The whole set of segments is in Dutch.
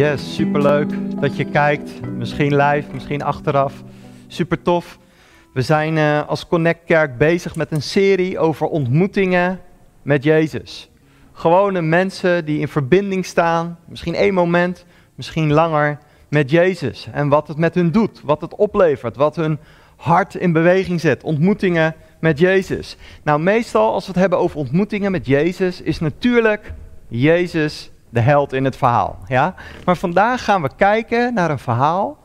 Yes, superleuk dat je kijkt. Misschien live, misschien achteraf. Super tof. We zijn uh, als Connect Kerk bezig met een serie over ontmoetingen met Jezus. Gewone mensen die in verbinding staan, misschien één moment, misschien langer, met Jezus. En wat het met hun doet, wat het oplevert, wat hun hart in beweging zet. Ontmoetingen met Jezus. Nou, meestal als we het hebben over ontmoetingen met Jezus, is natuurlijk Jezus de held in het verhaal. Ja? Maar vandaag gaan we kijken naar een verhaal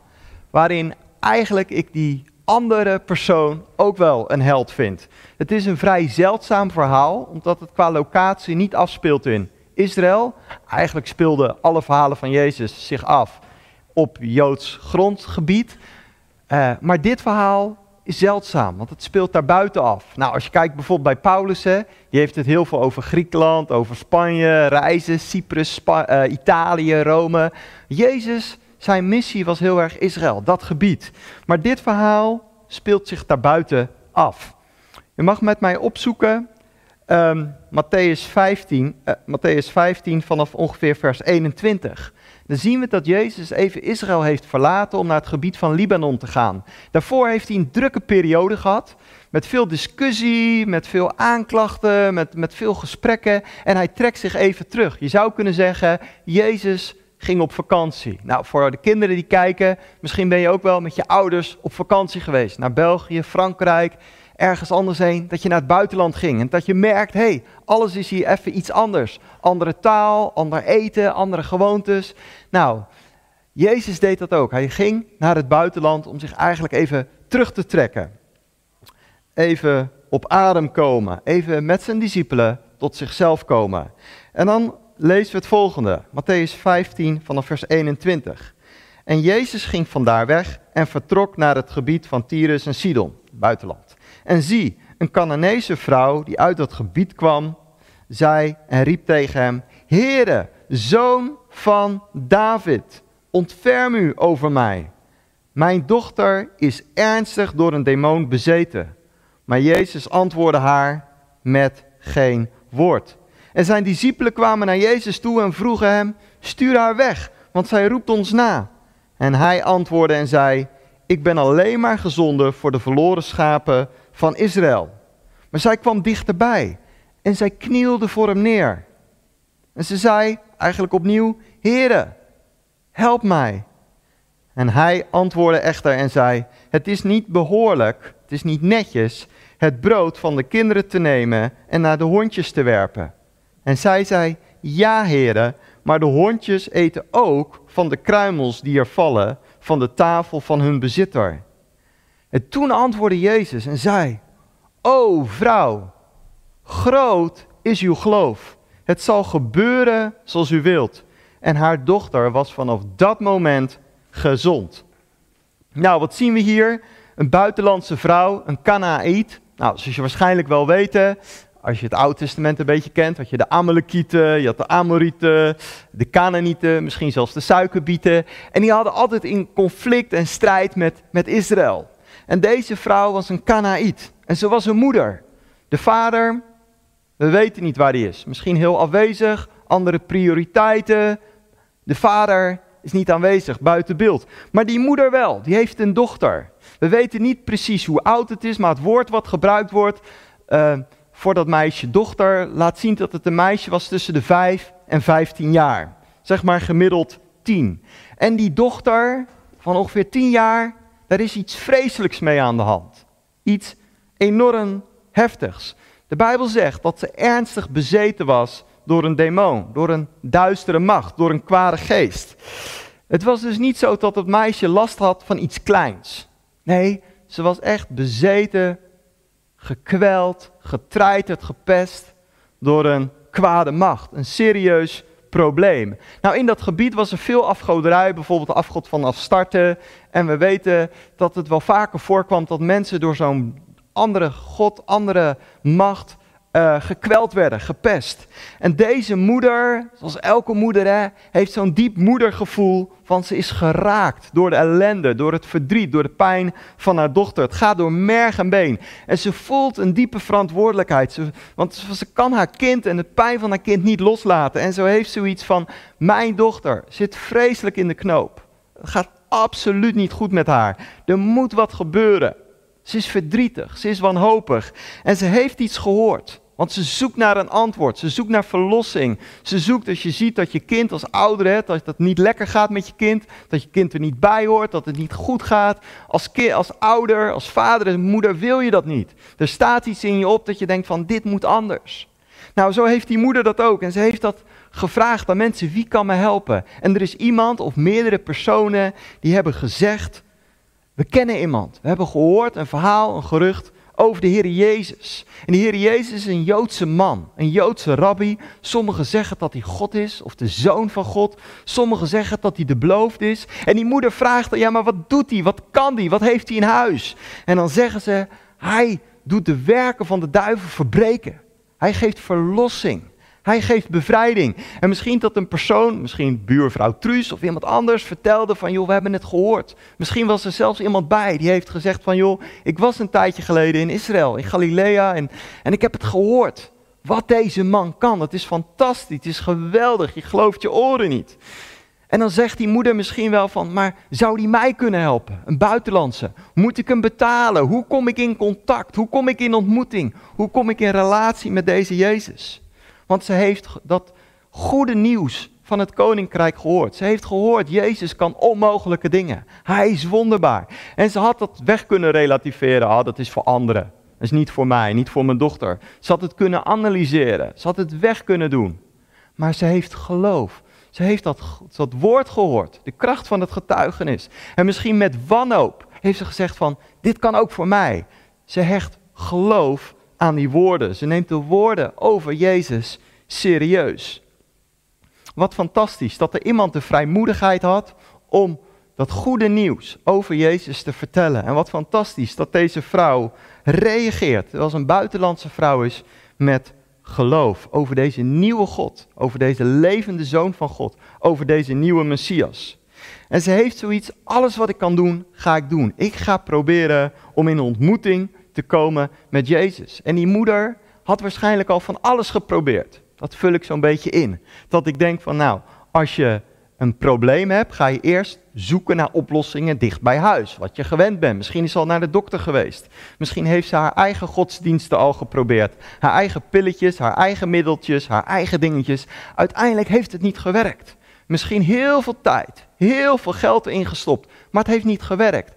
waarin eigenlijk ik die andere persoon ook wel een held vind. Het is een vrij zeldzaam verhaal, omdat het qua locatie niet afspeelt in Israël. Eigenlijk speelden alle verhalen van Jezus zich af op Joods grondgebied. Uh, maar dit verhaal is zeldzaam, want het speelt daar buiten af. Nou, als je kijkt bijvoorbeeld bij Paulus, hè, die heeft het heel veel over Griekenland, over Spanje, reizen, Cyprus, uh, Italië, Rome. Jezus, zijn missie was heel erg Israël, dat gebied. Maar dit verhaal speelt zich daarbuiten af. Je mag met mij opzoeken um, Matthäus, 15, uh, Matthäus 15 vanaf ongeveer vers 21 dan zien we dat Jezus even Israël heeft verlaten om naar het gebied van Libanon te gaan. Daarvoor heeft hij een drukke periode gehad, met veel discussie, met veel aanklachten, met, met veel gesprekken. En hij trekt zich even terug. Je zou kunnen zeggen, Jezus ging op vakantie. Nou, voor de kinderen die kijken, misschien ben je ook wel met je ouders op vakantie geweest. Naar België, Frankrijk, ergens anders heen, dat je naar het buitenland ging. En dat je merkt, hé, hey, alles is hier even iets anders. Andere taal, ander eten, andere gewoontes. Nou, Jezus deed dat ook. Hij ging naar het buitenland om zich eigenlijk even terug te trekken. Even op adem komen. Even met zijn discipelen tot zichzelf komen. En dan lezen we het volgende. Matthäus 15 vanaf vers 21. En Jezus ging vandaar weg en vertrok naar het gebied van Tyrus en Sidon, buitenland. En zie, een Canaanese vrouw die uit dat gebied kwam, zei en riep tegen hem: Heere, zoon van David, ontferm u over mij. Mijn dochter is ernstig door een demon bezeten. Maar Jezus antwoordde haar met geen woord. En zijn discipelen kwamen naar Jezus toe en vroegen hem: Stuur haar weg, want zij roept ons na. En hij antwoordde en zei: Ik ben alleen maar gezonden voor de verloren schapen van Israël. Maar zij kwam dichterbij en zij knielde voor hem neer. En ze zei eigenlijk opnieuw: Heere, help mij. En hij antwoordde echter en zei: Het is niet behoorlijk, het is niet netjes het brood van de kinderen te nemen en naar de hondjes te werpen. En zij zei: Ja, heren, maar de hondjes eten ook van de kruimels die er vallen van de tafel van hun bezitter. En toen antwoordde Jezus en zei: O vrouw, groot is uw geloof. Het zal gebeuren zoals u wilt. En haar dochter was vanaf dat moment gezond. Nou, wat zien we hier? Een buitenlandse vrouw, een Kanaït. Nou, zoals je waarschijnlijk wel weten, als je het Oude Testament een beetje kent, had je de Amalekieten, je had de Amorieten, de Canaanieten, misschien zelfs de Suikerbieten. En die hadden altijd in conflict en strijd met, met Israël. En deze vrouw was een Kanaït. En ze was een moeder. De vader, we weten niet waar die is. Misschien heel afwezig, andere prioriteiten. De vader is niet aanwezig, buiten beeld. Maar die moeder wel, die heeft een dochter. We weten niet precies hoe oud het is, maar het woord wat gebruikt wordt uh, voor dat meisje dochter laat zien dat het een meisje was tussen de 5 en 15 jaar. Zeg maar gemiddeld 10. En die dochter van ongeveer 10 jaar daar is iets vreselijks mee aan de hand. Iets enorm heftigs. De Bijbel zegt dat ze ernstig bezeten was door een demon, door een duistere macht, door een kwade geest. Het was dus niet zo dat het meisje last had van iets kleins. Nee, ze was echt bezeten, gekweld, getreiterd, gepest door een kwade macht. Een serieus probleem. Nou, in dat gebied was er veel afgoderij, bijvoorbeeld de afgod van Astarte. En we weten dat het wel vaker voorkwam dat mensen door zo'n andere god, andere macht, uh, gekweld werden, gepest. En deze moeder, zoals elke moeder, hè, heeft zo'n diep moedergevoel van ze is geraakt door de ellende, door het verdriet, door de pijn van haar dochter. Het gaat door merg en been. En ze voelt een diepe verantwoordelijkheid, ze, want ze kan haar kind en de pijn van haar kind niet loslaten. En zo heeft ze zoiets van, mijn dochter zit vreselijk in de knoop. Het gaat absoluut niet goed met haar. Er moet wat gebeuren. Ze is verdrietig, ze is wanhopig en ze heeft iets gehoord. Want ze zoekt naar een antwoord, ze zoekt naar verlossing. Ze zoekt als je ziet dat je kind als ouder, hebt, dat het niet lekker gaat met je kind, dat je kind er niet bij hoort, dat het niet goed gaat. Als, als ouder, als vader en moeder wil je dat niet. Er staat iets in je op dat je denkt van dit moet anders. Nou, zo heeft die moeder dat ook en ze heeft dat gevraagd aan mensen, wie kan me helpen? En er is iemand of meerdere personen die hebben gezegd, we kennen iemand. We hebben gehoord een verhaal, een gerucht over de Heer Jezus. En de Heer Jezus is een Joodse man, een Joodse rabbi. Sommigen zeggen dat hij God is, of de zoon van God. Sommigen zeggen dat hij de beloofd is. En die moeder vraagt, ja maar wat doet hij, wat kan hij, wat heeft hij in huis? En dan zeggen ze, hij doet de werken van de duivel verbreken. Hij geeft verlossing. Hij geeft bevrijding. En misschien dat een persoon, misschien buurvrouw Truus of iemand anders, vertelde van, joh, we hebben het gehoord. Misschien was er zelfs iemand bij die heeft gezegd van, joh, ik was een tijdje geleden in Israël, in Galilea, en, en ik heb het gehoord. Wat deze man kan, het is fantastisch, het is geweldig, je gelooft je oren niet. En dan zegt die moeder misschien wel van, maar zou die mij kunnen helpen? Een buitenlandse. Moet ik hem betalen? Hoe kom ik in contact? Hoe kom ik in ontmoeting? Hoe kom ik in relatie met deze Jezus? Want ze heeft dat goede nieuws van het koninkrijk gehoord. Ze heeft gehoord, Jezus kan onmogelijke dingen. Hij is wonderbaar. En ze had dat weg kunnen relativeren. Ah, dat is voor anderen. Dat is niet voor mij, niet voor mijn dochter. Ze had het kunnen analyseren. Ze had het weg kunnen doen. Maar ze heeft geloof. Ze heeft dat, dat woord gehoord. De kracht van het getuigenis. En misschien met wanhoop heeft ze gezegd van, dit kan ook voor mij. Ze hecht geloof aan die woorden. Ze neemt de woorden over Jezus serieus. Wat fantastisch dat er iemand de vrijmoedigheid had om dat goede nieuws over Jezus te vertellen. En wat fantastisch dat deze vrouw reageert, als een buitenlandse vrouw is, met geloof over deze nieuwe God, over deze levende zoon van God, over deze nieuwe Messias. En ze heeft zoiets, alles wat ik kan doen, ga ik doen. Ik ga proberen om in ontmoeting te komen met Jezus. En die moeder had waarschijnlijk al van alles geprobeerd. Dat vul ik zo'n beetje in. Dat ik denk van nou, als je een probleem hebt, ga je eerst zoeken naar oplossingen dicht bij huis. Wat je gewend bent. Misschien is ze al naar de dokter geweest. Misschien heeft ze haar eigen godsdiensten al geprobeerd. Haar eigen pilletjes, haar eigen middeltjes, haar eigen dingetjes. Uiteindelijk heeft het niet gewerkt. Misschien heel veel tijd, heel veel geld ingestopt, maar het heeft niet gewerkt.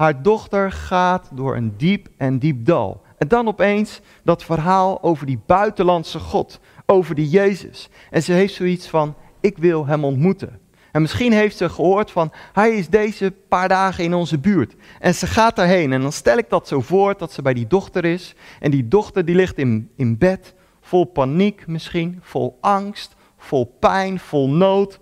Haar dochter gaat door een diep en diep dal. En dan opeens dat verhaal over die buitenlandse God, over die Jezus. En ze heeft zoiets van, ik wil hem ontmoeten. En misschien heeft ze gehoord van, hij is deze paar dagen in onze buurt. En ze gaat daarheen en dan stel ik dat zo voor dat ze bij die dochter is. En die dochter die ligt in, in bed, vol paniek misschien, vol angst, vol pijn, vol nood.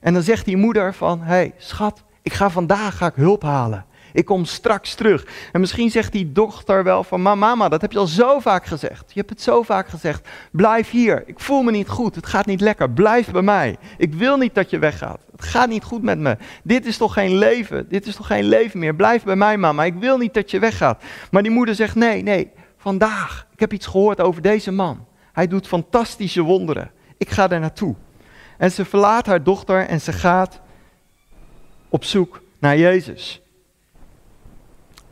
En dan zegt die moeder van, hé hey, schat, ik ga vandaag ga ik hulp halen. Ik kom straks terug. En misschien zegt die dochter wel van, mama, dat heb je al zo vaak gezegd. Je hebt het zo vaak gezegd. Blijf hier. Ik voel me niet goed. Het gaat niet lekker. Blijf bij mij. Ik wil niet dat je weggaat. Het gaat niet goed met me. Dit is toch geen leven. Dit is toch geen leven meer. Blijf bij mij, mama. Ik wil niet dat je weggaat. Maar die moeder zegt, nee, nee. Vandaag. Ik heb iets gehoord over deze man. Hij doet fantastische wonderen. Ik ga daar naartoe. En ze verlaat haar dochter en ze gaat op zoek naar Jezus.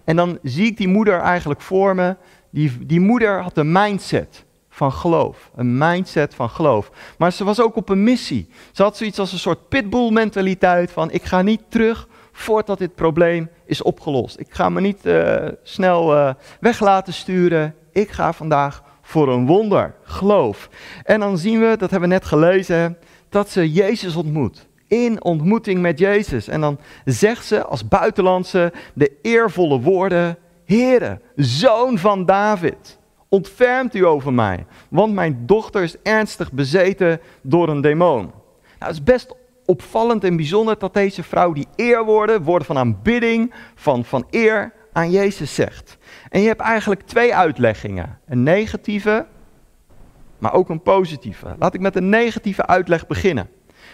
En dan zie ik die moeder eigenlijk voor me. Die, die moeder had een mindset van geloof. Een mindset van geloof. Maar ze was ook op een missie. Ze had zoiets als een soort pitbull mentaliteit van ik ga niet terug voordat dit probleem is opgelost. Ik ga me niet uh, snel uh, weg laten sturen. Ik ga vandaag voor een wonder, geloof. En dan zien we, dat hebben we net gelezen, dat ze Jezus ontmoet in ontmoeting met Jezus. En dan zegt ze als buitenlandse de eervolle woorden: Heere, zoon van David, ontfermt u over mij, want mijn dochter is ernstig bezeten door een demon. Nou, het is best opvallend en bijzonder dat deze vrouw die eerwoorden, woorden van aanbidding, van, van eer aan Jezus zegt. En je hebt eigenlijk twee uitleggingen. Een negatieve maar ook een positieve. Laat ik met een negatieve uitleg beginnen.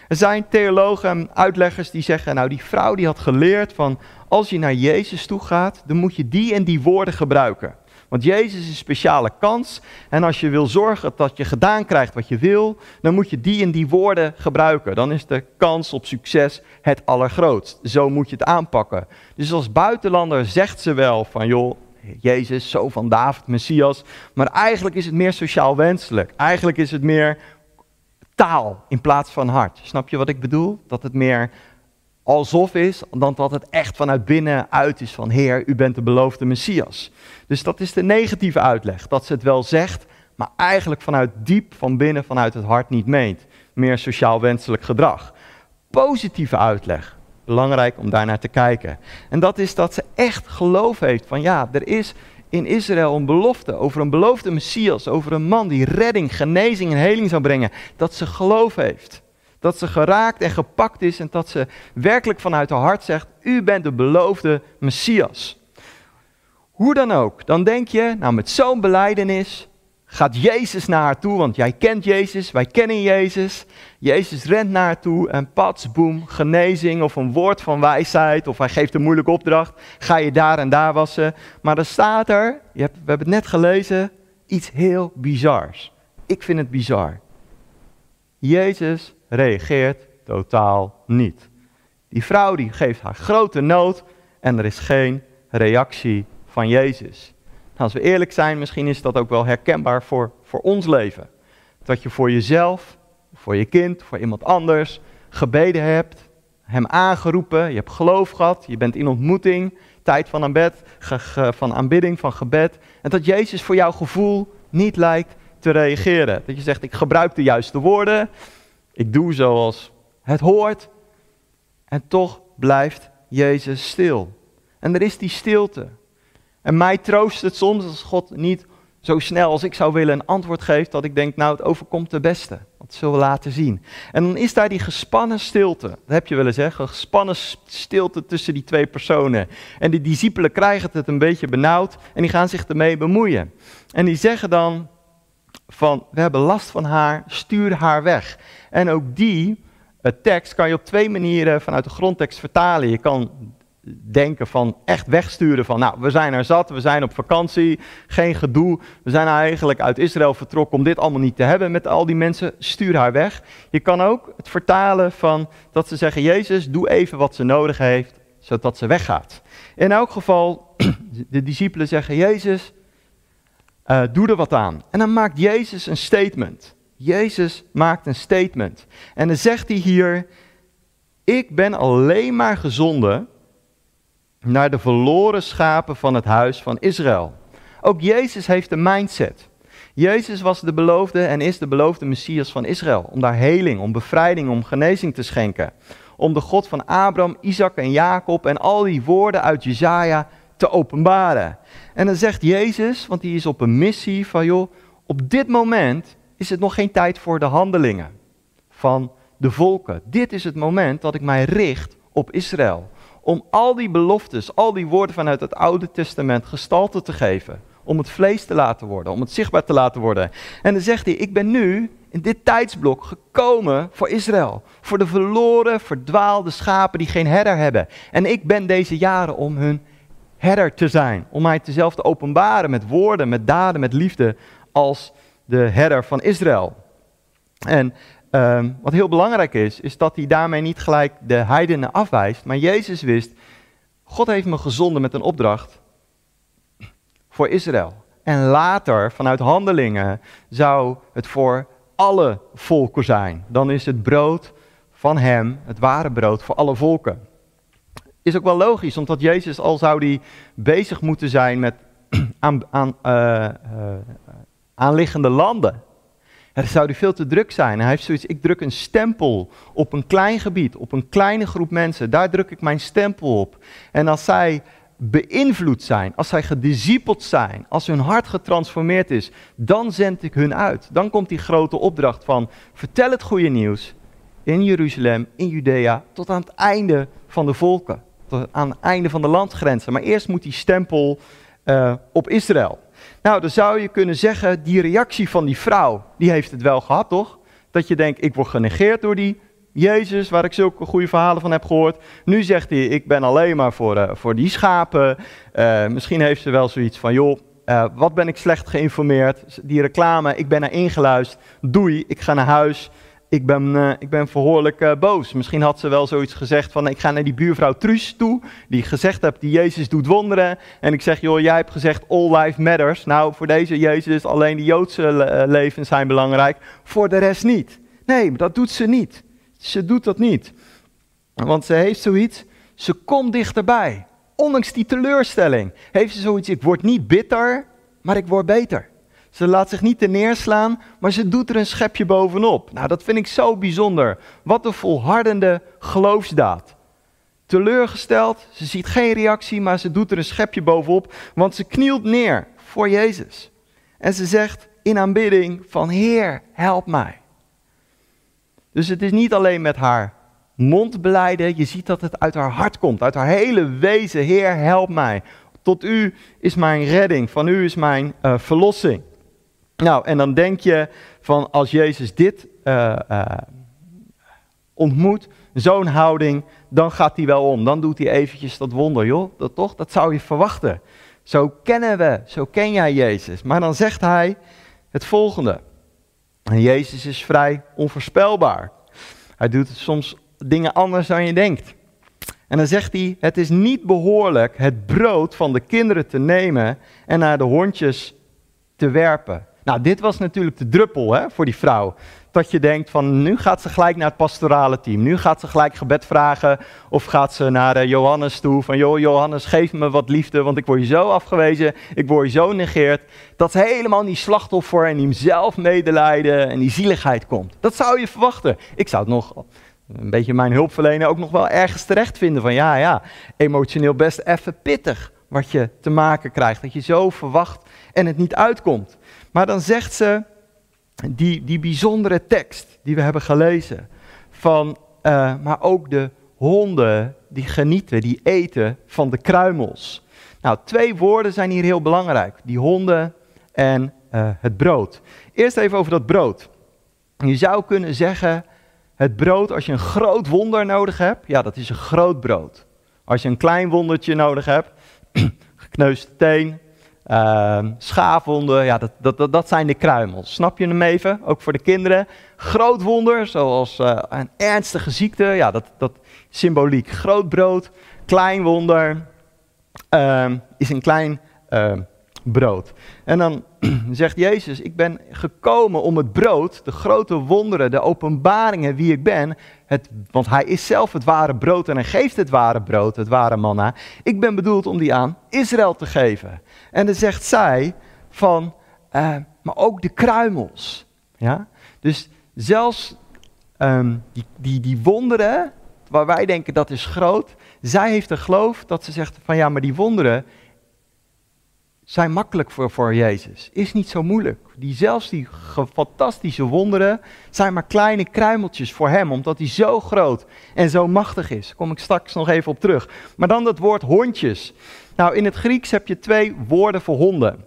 Er zijn theologen en uitleggers die zeggen, nou die vrouw die had geleerd van als je naar Jezus toe gaat, dan moet je die en die woorden gebruiken. Want Jezus is een speciale kans. En als je wil zorgen dat je gedaan krijgt wat je wil, dan moet je die en die woorden gebruiken. Dan is de kans op succes het allergrootst. Zo moet je het aanpakken. Dus als buitenlander zegt ze wel van joh, Jezus, zo van David, Messias. Maar eigenlijk is het meer sociaal wenselijk. Eigenlijk is het meer taal in plaats van hart. Snap je wat ik bedoel? Dat het meer alsof is, dan dat het echt vanuit binnen uit is van Heer, u bent de beloofde Messias. Dus dat is de negatieve uitleg, dat ze het wel zegt, maar eigenlijk vanuit diep van binnen, vanuit het hart niet meent. Meer sociaal wenselijk gedrag. Positieve uitleg, belangrijk om daar naar te kijken. En dat is dat ze echt geloof heeft van ja, er is in Israël een belofte over een beloofde Messias, over een man die redding, genezing en heling zou brengen. Dat ze geloof heeft. Dat ze geraakt en gepakt is en dat ze werkelijk vanuit haar hart zegt, u bent de beloofde Messias. Hoe dan ook, dan denk je, nou met zo'n beleidenis gaat Jezus naar haar toe, want jij kent Jezus, wij kennen Jezus. Jezus rent naar haar toe en pats, boem, genezing of een woord van wijsheid of hij geeft een moeilijke opdracht, ga je daar en daar wassen. Maar er staat er, je hebt, we hebben het net gelezen, iets heel bizars. Ik vind het bizar. Jezus reageert totaal niet. Die vrouw die geeft haar grote nood en er is geen reactie van Jezus. Als we eerlijk zijn, misschien is dat ook wel herkenbaar voor, voor ons leven. Dat je voor jezelf, voor je kind, voor iemand anders gebeden hebt, hem aangeroepen, je hebt geloof gehad, je bent in ontmoeting, tijd van, van aanbidding, van gebed. En dat Jezus voor jouw gevoel niet lijkt te reageren. Dat je zegt, ik gebruik de juiste woorden, ik doe zoals het hoort. En toch blijft Jezus stil. En er is die stilte. En mij troost het soms als God niet zo snel als ik zou willen een antwoord geeft, dat ik denk, nou het overkomt de beste. Dat zullen we laten zien. En dan is daar die gespannen stilte. Dat heb je willen zeggen, gespannen stilte tussen die twee personen. En die discipelen krijgen het een beetje benauwd en die gaan zich ermee bemoeien. En die zeggen dan van, we hebben last van haar, stuur haar weg. En ook die tekst kan je op twee manieren vanuit de grondtekst vertalen. Je kan denken van echt wegsturen van, nou, we zijn er zat, we zijn op vakantie, geen gedoe. We zijn eigenlijk uit Israël vertrokken om dit allemaal niet te hebben met al die mensen, stuur haar weg. Je kan ook het vertalen van dat ze zeggen, Jezus, doe even wat ze nodig heeft, zodat ze weggaat. In elk geval, de discipelen zeggen, Jezus, uh, doe er wat aan. En dan maakt Jezus een statement. Jezus maakt een statement. En dan zegt hij hier, ik ben alleen maar gezonden naar de verloren schapen van het huis van Israël. Ook Jezus heeft een mindset. Jezus was de beloofde en is de beloofde Messias van Israël. Om daar heling, om bevrijding, om genezing te schenken. Om de God van Abraham, Isaac en Jacob en al die woorden uit Jezaja te openbaren. En dan zegt Jezus, want hij is op een missie van joh, op dit moment is het nog geen tijd voor de handelingen van de volken. Dit is het moment dat ik mij richt op Israël om al die beloftes, al die woorden vanuit het Oude Testament gestalte te geven. Om het vlees te laten worden, om het zichtbaar te laten worden. En dan zegt hij, ik ben nu in dit tijdsblok gekomen voor Israël. Voor de verloren, verdwaalde schapen die geen herder hebben. En ik ben deze jaren om hun herder te zijn. Om mij zelf te openbaren met woorden, met daden, met liefde als de herder van Israël. En Ehm, wat heel belangrijk is, is dat hij daarmee niet gelijk de heidenen afwijst. Maar Jezus wist, God heeft me gezonden met een opdracht voor Israël. En later, vanuit handelingen, zou het voor alle volken zijn. Dan is het brood van hem, het ware brood voor alle volken. Is ook wel logisch, omdat Jezus al zou die bezig moeten zijn met aan, aan, uh, uh, aanliggende landen. Er zou hij veel te druk zijn. Hij heeft zoiets, ik druk een stempel op een klein gebied, op een kleine groep mensen. Daar druk ik mijn stempel op. En als zij beïnvloed zijn, als zij gediscipeld zijn, als hun hart getransformeerd is, dan zend ik hun uit. Dan komt die grote opdracht van, vertel het goede nieuws in Jeruzalem, in Judea, tot aan het einde van de volken. Tot aan het einde van de landgrenzen. Maar eerst moet die stempel uh, op Israël. Nou, dan zou je kunnen zeggen, die reactie van die vrouw, die heeft het wel gehad, toch? Dat je denkt, ik word genegeerd door die Jezus, waar ik zulke goede verhalen van heb gehoord. Nu zegt hij, ik ben alleen maar voor, uh, voor die schapen. Uh, misschien heeft ze wel zoiets van, joh, uh, wat ben ik slecht geïnformeerd. Die reclame, ik ben er ingeluisterd. Doei, ik ga naar huis. Ik ben, uh, ik ben verhoorlijk uh, boos. Misschien had ze wel zoiets gezegd van, ik ga naar die buurvrouw Truus toe, die gezegd heeft, die Jezus doet wonderen. En ik zeg, joh, jij hebt gezegd, all life matters. Nou, voor deze Jezus, alleen de Joodse le levens zijn belangrijk, voor de rest niet. Nee, dat doet ze niet. Ze doet dat niet. Want ze heeft zoiets, ze komt dichterbij. Ondanks die teleurstelling heeft ze zoiets, ik word niet bitter, maar ik word beter. Ze laat zich niet te neerslaan, maar ze doet er een schepje bovenop. Nou, dat vind ik zo bijzonder. Wat een volhardende geloofsdaad. Teleurgesteld, ze ziet geen reactie, maar ze doet er een schepje bovenop, want ze knielt neer voor Jezus. En ze zegt in aanbidding van Heer, help mij. Dus het is niet alleen met haar mond beleiden, je ziet dat het uit haar hart komt, uit haar hele wezen. Heer, help mij. Tot u is mijn redding, van u is mijn uh, verlossing. Nou, en dan denk je van als Jezus dit uh, uh, ontmoet, zo'n houding, dan gaat hij wel om. Dan doet hij eventjes dat wonder, joh. Dat toch? Dat zou je verwachten. Zo kennen we, zo ken jij Jezus. Maar dan zegt hij het volgende. En Jezus is vrij onvoorspelbaar. Hij doet soms dingen anders dan je denkt. En dan zegt hij: Het is niet behoorlijk het brood van de kinderen te nemen en naar de hondjes te werpen. Nou, dit was natuurlijk de druppel hè, voor die vrouw. Dat je denkt van nu gaat ze gelijk naar het pastorale team. Nu gaat ze gelijk gebed vragen. Of gaat ze naar uh, Johannes toe. Van joh Johannes geef me wat liefde. Want ik word je zo afgewezen. Ik word je zo negeerd. Dat ze helemaal die slachtoffer en die zelf medelijden en die zieligheid komt. Dat zou je verwachten. Ik zou het nog een beetje mijn hulpverlener ook nog wel ergens terecht vinden. Van ja ja, emotioneel best even pittig wat je te maken krijgt. Dat je zo verwacht en het niet uitkomt. Maar dan zegt ze die, die bijzondere tekst die we hebben gelezen. Van, uh, maar ook de honden die genieten, die eten van de kruimels. Nou, twee woorden zijn hier heel belangrijk. Die honden en uh, het brood. Eerst even over dat brood. Je zou kunnen zeggen, het brood, als je een groot wonder nodig hebt, ja, dat is een groot brood. Als je een klein wondertje nodig hebt, gekneusde teen, uh, schaafwonden, ja, dat, dat, dat, dat, zijn de kruimels. Snap je hem even? Ook voor de kinderen. Groot wonder, zoals uh, een ernstige ziekte, ja, dat, dat symboliek. Groot brood, klein wonder, uh, is een klein ehm, brood. En dan zegt Jezus, ik ben gekomen om het brood, de grote wonderen, de openbaringen wie ik ben, het, want hij is zelf het ware brood en hij geeft het ware brood, het ware manna. Ik ben bedoeld om die aan Israël te geven. En dan zegt zij van, uh, maar ook de kruimels. Ja? Dus zelfs um, die, die, die wonderen, waar wij denken dat is groot, zij heeft een geloof dat ze zegt van ja, maar die wonderen, zijn makkelijk voor, voor Jezus. Is niet zo moeilijk. Die, zelfs die fantastische wonderen zijn maar kleine kruimeltjes voor hem, omdat hij zo groot en zo machtig is. Daar kom ik straks nog even op terug. Maar dan dat woord hondjes. Nou, in het Grieks heb je twee woorden voor honden.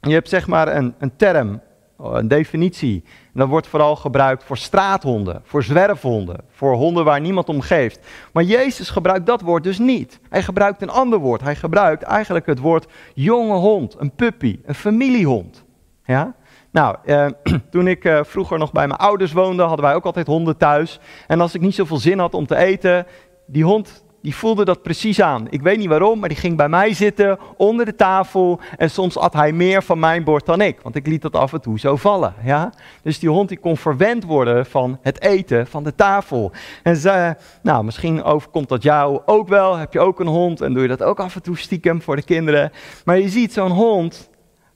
Je hebt zeg maar een, een term, een definitie. En dat wordt vooral gebruikt voor straathonden, voor zwerfhonden, voor honden waar niemand om geeft. Maar Jezus gebruikt dat woord dus niet. Hij gebruikt een ander woord. Hij gebruikt eigenlijk het woord jonge hond, een puppy, een familiehond. Ja? Nou, eh, toen ik eh, vroeger nog bij mijn ouders woonde, hadden wij ook altijd honden thuis. En als ik niet zoveel zin had om te eten, die hond die voelde dat precies aan. Ik weet niet waarom, maar die ging bij mij zitten onder de tafel en soms at hij meer van mijn bord dan ik, want ik liet dat af en toe zo vallen. Ja? Dus die hond die kon verwend worden van het eten van de tafel. En ze, nou, misschien overkomt dat jou ook wel. Heb je ook een hond en doe je dat ook af en toe stiekem voor de kinderen. Maar je ziet, zo'n hond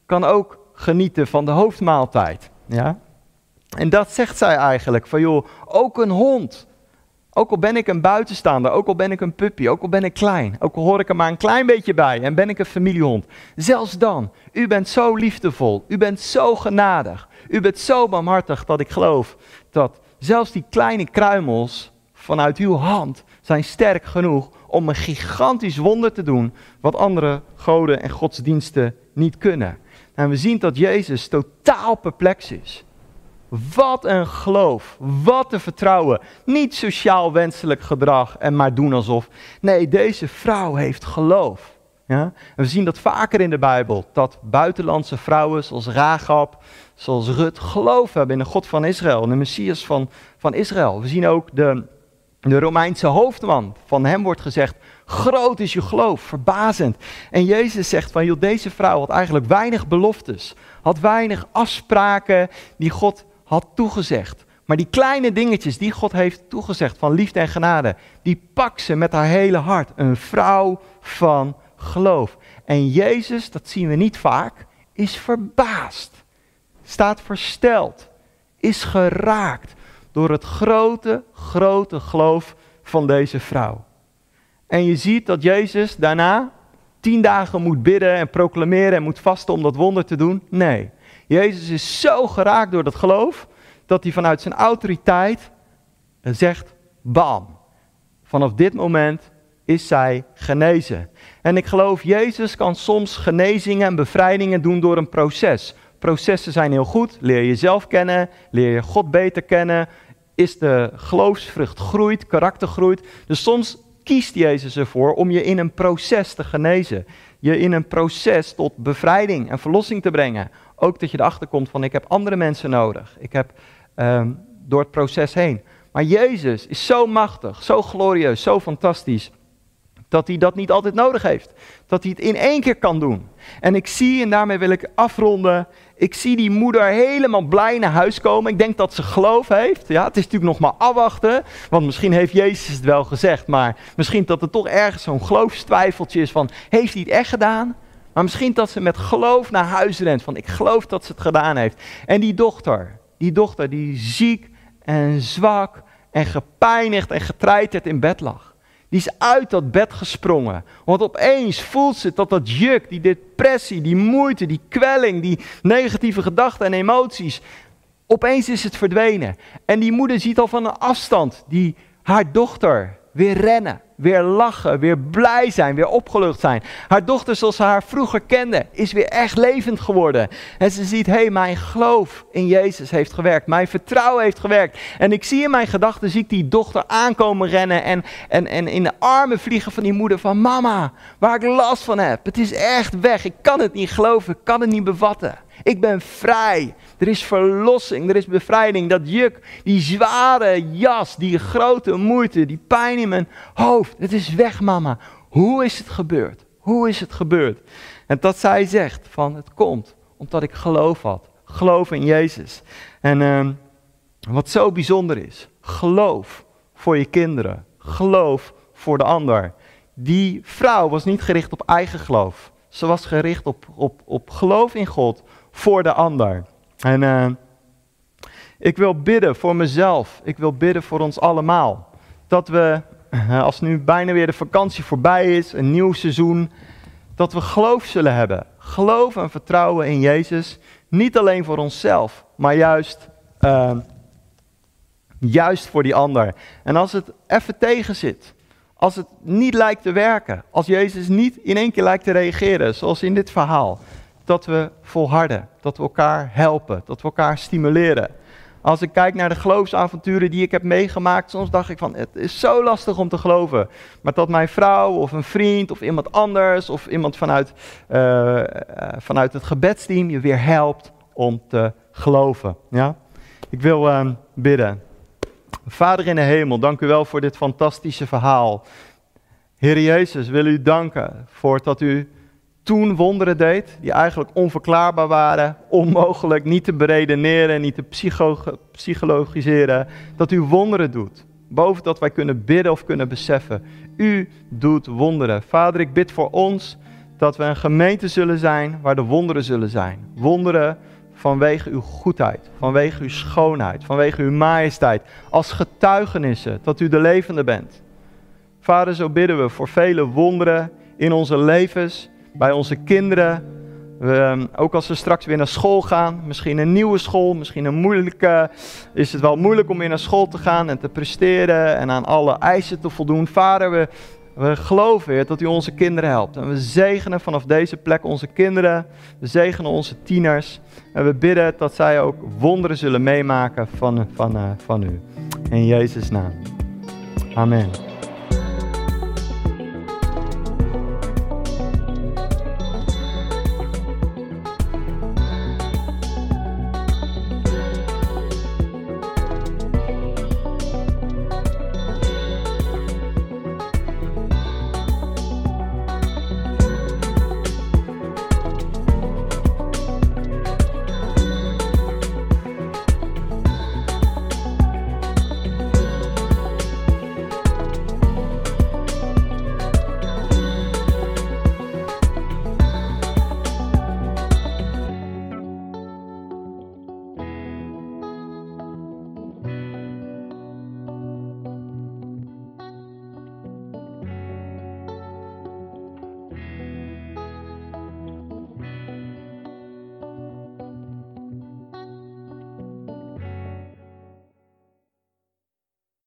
kan ook genieten van de hoofdmaaltijd. Ja? En dat zegt zij eigenlijk, van joh, ook een hond ook al ben ik een buitenstaander, ook al ben ik een puppy, ook al ben ik klein, ook al hoor ik er maar een klein beetje bij en ben ik een familiehond. Zelfs dan, u bent zo liefdevol, u bent zo genadig, u bent zo barmhartig dat ik geloof dat zelfs die kleine kruimels vanuit uw hand zijn sterk genoeg om een gigantisch wonder te doen wat andere goden en godsdiensten niet kunnen. En we zien dat Jezus totaal perplex is. Wat een geloof, wat een vertrouwen. Niet sociaal wenselijk gedrag en maar doen alsof. Nee, deze vrouw heeft geloof. Ja? En we zien dat vaker in de Bijbel, dat buitenlandse vrouwen zoals Rahab, zoals Rut, geloof hebben in de God van Israël, in de Messias van, van Israël. We zien ook de, de Romeinse hoofdman, van hem wordt gezegd, groot is je geloof, verbazend. En Jezus zegt van, joh, deze vrouw had eigenlijk weinig beloftes, had weinig afspraken die God had toegezegd. Maar die kleine dingetjes die God heeft toegezegd van liefde en genade, die pakt ze met haar hele hart. Een vrouw van geloof. En Jezus, dat zien we niet vaak, is verbaasd, staat versteld, is geraakt door het grote, grote geloof van deze vrouw. En je ziet dat Jezus daarna tien dagen moet bidden en proclameren en moet vasten om dat wonder te doen. Nee, Jezus is zo geraakt door dat geloof dat hij vanuit zijn autoriteit zegt, bam, vanaf dit moment is zij genezen. En ik geloof, Jezus kan soms genezingen en bevrijdingen doen door een proces. Processen zijn heel goed. Leer jezelf kennen, leer je God beter kennen. Is de geloofsvrucht groeit, karakter groeit. Dus soms kiest Jezus ervoor om je in een proces te genezen. Je in een proces tot bevrijding en verlossing te brengen. Ook dat je erachter komt van ik heb andere mensen nodig. Ik heb um, door het proces heen. Maar Jezus is zo machtig, zo glorieus, zo fantastisch dat hij dat niet altijd nodig heeft. Dat hij het in één keer kan doen. En ik zie, en daarmee wil ik afronden, ik zie die moeder helemaal blij naar huis komen. Ik denk dat ze geloof heeft. Ja, het is natuurlijk nog maar afwachten, want misschien heeft Jezus het wel gezegd, maar misschien dat er toch ergens zo'n geloofstwijfeltje is van, heeft hij het echt gedaan? Maar misschien dat ze met geloof naar huis rent, van ik geloof dat ze het gedaan heeft. En die dochter, die dochter die ziek en zwak en gepijnigd en getreiterd in bed lag. Die is uit dat bed gesprongen. Want opeens voelt ze dat dat juk, die depressie, die moeite, die kwelling, die negatieve gedachten en emoties. Opeens is het verdwenen. En die moeder ziet al van een afstand die haar dochter weer rennen weer lachen, weer blij zijn, weer opgelucht zijn. Haar dochter, zoals ze haar vroeger kende, is weer echt levend geworden. En ze ziet, hé, hey, mijn geloof in Jezus heeft gewerkt. Mijn vertrouwen heeft gewerkt. En ik zie in mijn gedachten, zie ik die dochter aankomen rennen en, en, en in de armen vliegen van die moeder van mama, waar ik last van heb. Het is echt weg. Ik kan het niet geloven, ik kan het niet bevatten. Ik ben vrij. Er is verlossing, er is bevrijding. Dat juk, die zware jas, die grote moeite, die pijn in mijn hoofd. Het is weg, mama. Hoe is het gebeurd? Hoe is het gebeurd? En dat zij zegt van het komt omdat ik geloof had. Geloof in Jezus. En uh, wat zo bijzonder is, geloof voor je kinderen. Geloof voor de ander. Die vrouw was niet gericht op eigen geloof. Ze was gericht op, op, op geloof in God voor de ander. En uh, ik wil bidden voor mezelf. Ik wil bidden voor ons allemaal. Dat we, eh, als nu bijna weer de vakantie voorbij is, een nieuw seizoen, dat we geloof zullen hebben. Geloof en vertrouwen in Jezus. Niet alleen voor onszelf, maar juist, uh, juist voor die ander. En als het even tegen zit, als het niet lijkt te werken, als Jezus niet in één keer lijkt te reageren, zoals in dit verhaal, dat we volharden, dat we elkaar helpen, dat we elkaar stimuleren. Als ik kijk naar de geloofsavonturen die ik heb meegemaakt, soms dacht ik van het is zo lastig om te geloven. Maar dat mijn vrouw of een vriend of iemand anders of iemand vanuit, uh, vanuit het gebedsteam je weer helpt om te geloven. Ja? Ik wil uh, bidden. Vader in de hemel, dank u wel voor dit fantastische verhaal. Heer Jezus, wil u danken voor dat u toen wonderen deed, die eigenlijk onverklaarbaar waren, onmogelijk, niet te beredeneren, niet te psychologiseren, dat u wonderen doet. Boven dat wij kunnen bidden of kunnen beseffen. U doet wonderen. Vader, ik bid voor ons dat we een gemeente zullen zijn waar de wonderen zullen zijn. Wonderen vanwege uw goedheid, vanwege uw schoonheid, vanwege uw majesteit. Als getuigenissen dat u de levende bent. Vader, zo bidden we voor vele wonderen in onze levens bij onze kinderen. Ehm, ook als ze straks weer naar school gaan, misschien een nieuwe school, misschien een moeilijke, is het wel moeilijk om weer naar school te gaan en te presteren en aan alle eisen te voldoen. Vader, we, we geloven, weer dat U onze kinderen helpt. En we zegenen vanaf deze plek onze kinderen, we zegenen onze tieners en we bidden dat zij ook wonderen zullen meemaken van, van, van, van U. In Jezus' naam. Amen.